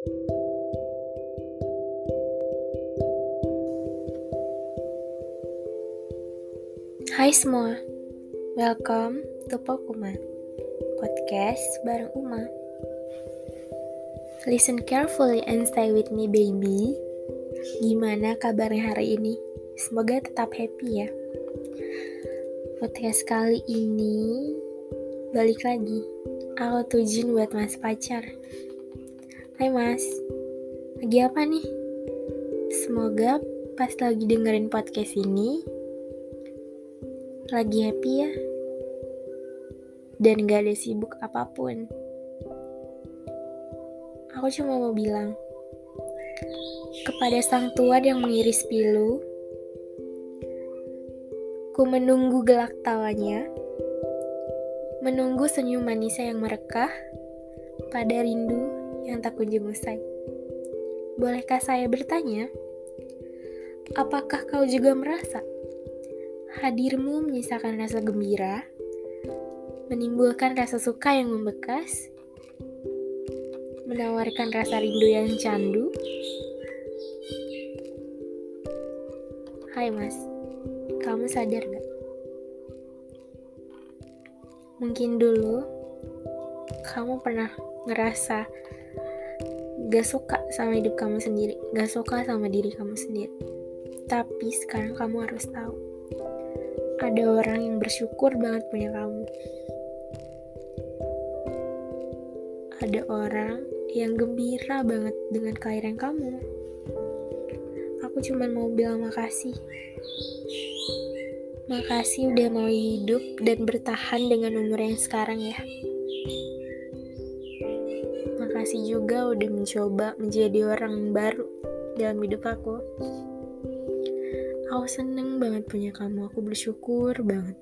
Hai semua, welcome to Pokuma Podcast bareng Uma. Listen carefully and stay with me baby. Gimana kabarnya hari ini? Semoga tetap happy ya. Podcast kali ini balik lagi. Aku tujuin buat mas pacar Hai mas, lagi apa nih? Semoga pas lagi dengerin podcast ini lagi happy ya. Dan gak ada sibuk apa pun. Aku cuma mau bilang kepada sang tuan yang mengiris pilu ku menunggu gelak tawanya menunggu senyum manisnya yang merekah pada rindu yang tak kunjung usai bolehkah saya bertanya apakah kau juga merasa Hadirmu menyisakan rasa gembira, menimbulkan rasa suka yang membekas, menawarkan rasa rindu yang candu. Hai mas, kamu sadar gak? Mungkin dulu kamu pernah ngerasa gak suka sama hidup kamu sendiri, gak suka sama diri kamu sendiri. Tapi sekarang kamu harus tahu ada orang yang bersyukur banget punya kamu. Ada orang yang gembira banget dengan kehadiran kamu. Aku cuma mau bilang makasih. Makasih udah mau hidup dan bertahan dengan umur yang sekarang ya. Makasih juga udah mencoba menjadi orang baru dalam hidup aku. Aku seneng banget punya kamu, aku bersyukur banget.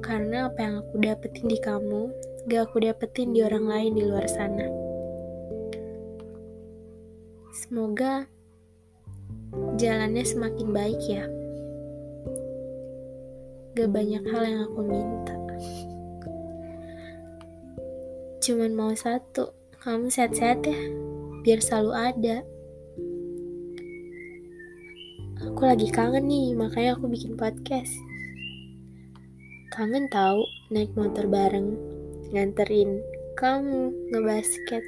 Karena apa yang aku dapetin di kamu, gak aku dapetin di orang lain di luar sana. Semoga jalannya semakin baik ya. Gak banyak hal yang aku minta. Cuman mau satu, kamu sehat-sehat ya, biar selalu ada. Aku lagi kangen nih, makanya aku bikin podcast. Kangen tahu naik motor bareng, nganterin kamu ngebasket,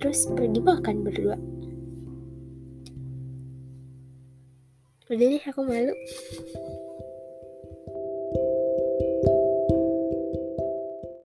terus pergi makan berdua. Udah deh, aku malu.